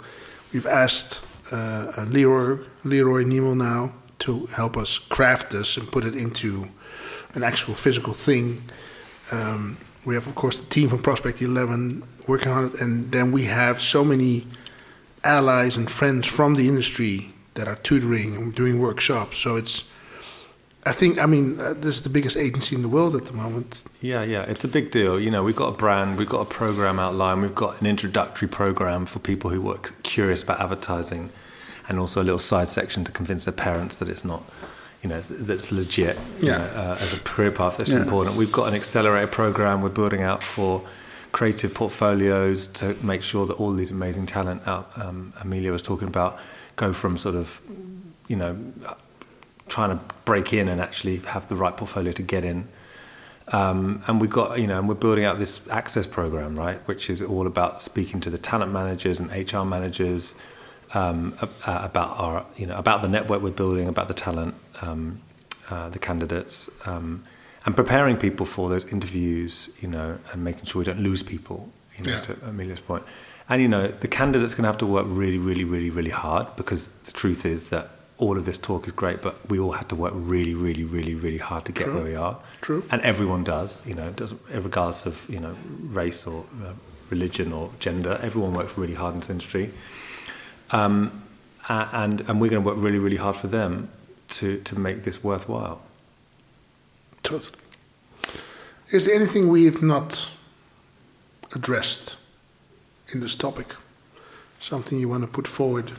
Speaker 1: we've asked uh, uh, Leroy, Leroy Nemo now to help us craft this and put it into an actual physical thing. Um, we have, of course, the team from Prospect 11 working on it. And then we have so many allies and friends from the industry that are tutoring and doing workshops. So it's, I think, I mean, uh, this is the biggest agency in the world at the moment.
Speaker 2: Yeah, yeah, it's a big deal. You know, we've got a brand, we've got a program outline, we've got an introductory program for people who are curious about advertising, and also a little side section to convince their parents that it's not, you know, that it's legit.
Speaker 1: Yeah.
Speaker 2: know, uh, as a career path, that's
Speaker 3: Yeah.
Speaker 2: important. We've got an accelerator program we're building out for creative portfolios to make sure that all these amazing talent out um, Emilio was talking about go from sort of, you know, trying to break in and actually have the right portfolio to get in. Um, and we've got, you know, and we're building out this access program, right, which is all about speaking to the talent managers and HR managers um, uh, about our, you know, about the network we're building, about the talent, um, uh, the candidates, um, and preparing people for those interviews, you know, and making sure we don't lose people, you know,
Speaker 1: Yeah.
Speaker 2: to Emilio's point. And you know, the candidate's going to have to work really, really, really, really hard because the truth is that all of this talk is great, but we all had to work really, really, really, really hard to get
Speaker 1: True.
Speaker 2: where we are.
Speaker 1: True.
Speaker 2: And everyone does, you know, doesn't regardless of you know race or uh, religion or gender. Everyone works really hard in this industry, um, and and we're going to work really, really hard for them to to make this worthwhile.
Speaker 1: Totally. Is there anything we have not addressed in this topic? Something you want to put forward?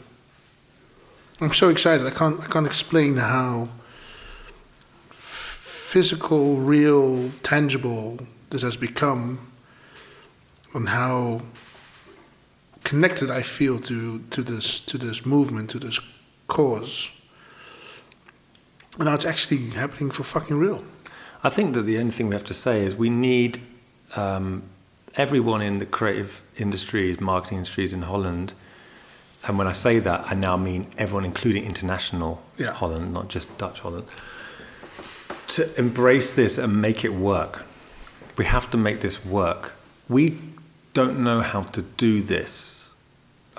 Speaker 1: I'm so excited. I can't. I can't explain how physical, real, tangible this has become, and how connected I feel to to this to this movement, to this cause. And now it's actually happening for fucking real.
Speaker 2: I think that the only thing we have to say is we need um, everyone in the creative industries, marketing industries in Holland. And when I say that, I now mean everyone, including international
Speaker 1: Yeah.
Speaker 2: Holland, not just Dutch Holland, to embrace this and make it work. We have to make this work. We don't know how to do this.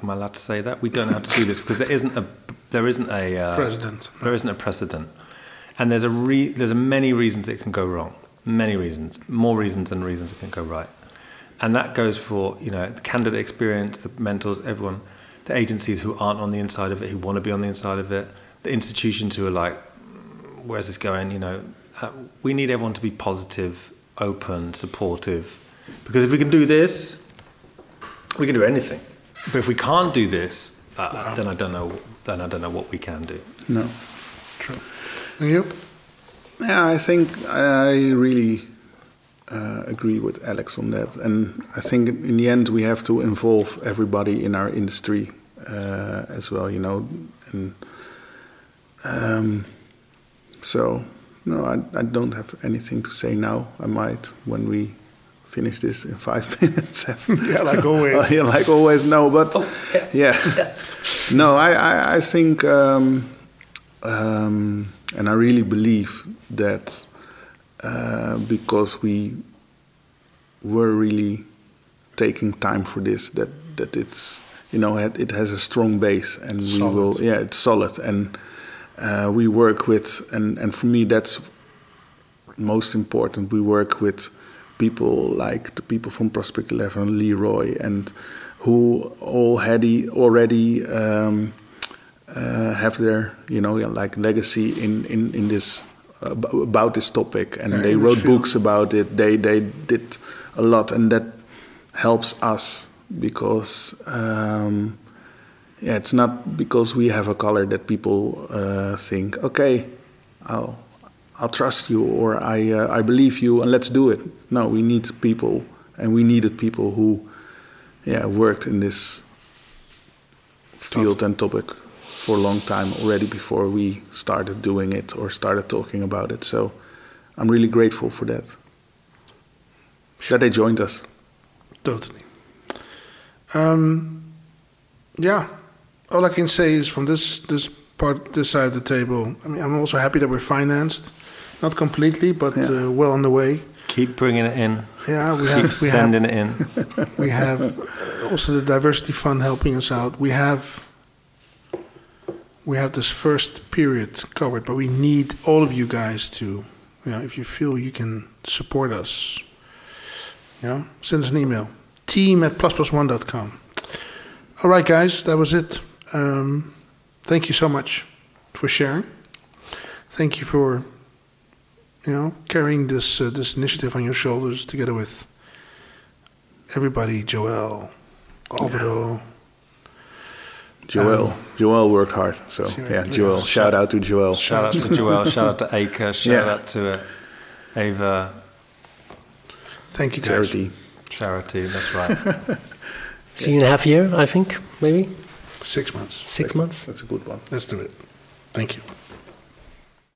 Speaker 2: Am I allowed to say that? We don't know how to do this because there isn't a there isn't a uh,
Speaker 1: Precedent.
Speaker 2: There isn't a precedent, and there's a re- there's a many reasons it can go wrong. Many reasons, more reasons than reasons it can go right, and that goes for you know the candidate experience, the mentors, everyone, the agencies who aren't on the inside of it, who want to be on the inside of it, the institutions who are like, where's this going? You know, uh, we need everyone to be positive, open, supportive, because if we can do this, we can do anything. But if we can't do this, uh, then I don't know. Then I don't know what we can do.
Speaker 3: No.
Speaker 1: True. And you?
Speaker 3: Yeah, I think I really uh, agree with Alex on that, and I think in the end we have to involve everybody in our industry uh, as well. You know, and um, so no, I, I don't have anything to say now. I might when we finish this in five *laughs* minutes.
Speaker 1: Yeah, like *laughs* always.
Speaker 3: yeah, like always. No, but
Speaker 4: Oh, yeah. *laughs*
Speaker 3: yeah. No, I, I, I think um, um, and I really believe that uh, because we were really taking time for this, that that it's you know it, it has a strong base, and we
Speaker 1: Solid.
Speaker 3: will yeah it's solid, and uh, we work with and and for me that's most important. We work with people like the people from Prospect Eleven, Leroy, and who already already um, uh, have their you know like legacy in in in this about this topic, and they
Speaker 1: this
Speaker 3: wrote
Speaker 1: field.
Speaker 3: books about it. They they did a lot, and that helps us because. Um, yeah, it's not because we have a color that people uh, think, okay, I'll I'll trust you or I uh, I believe you and let's do it. No, we need people, and we needed people who, yeah, worked in this field and topic for a long time already before we started doing it or started talking about it. So, I'm really grateful for that. That they joined us.
Speaker 1: Totally. Um, yeah. All I can say is from this this part, this side of the table. I mean, I'm also happy that we're financed, not completely, but
Speaker 3: Yeah.
Speaker 1: uh, well on the way.
Speaker 2: Keep bringing it in.
Speaker 1: Yeah, we
Speaker 2: Keep
Speaker 1: have we
Speaker 2: sending
Speaker 1: have
Speaker 2: it in.
Speaker 1: we have uh, also the diversity fund helping us out. We have we have this first period covered, but we need all of you guys to, you know, if you feel you can support us, you know, send us an email. Team at plusplus1.com. All right, guys, that was it. Um, thank you so much for sharing. Thank you for, you know, carrying this uh, this initiative on your shoulders together with everybody, Joel, Alvaro.
Speaker 3: Joel,
Speaker 1: Um,
Speaker 3: Joel worked hard. So
Speaker 1: Sure.
Speaker 3: yeah,
Speaker 1: Yeah.
Speaker 3: Joel. Shout out to Joel.
Speaker 2: Shout out to Joel. *laughs* Shout out to Acre. Shout
Speaker 3: Yeah.
Speaker 2: out to uh, Ava
Speaker 1: Thank you, guys.
Speaker 3: Charity.
Speaker 2: Charity. That's right. *laughs*
Speaker 4: See you in a half year, I think, maybe
Speaker 1: Six months.
Speaker 4: six months.
Speaker 3: That's a good one.
Speaker 1: Let's do it. Thank you.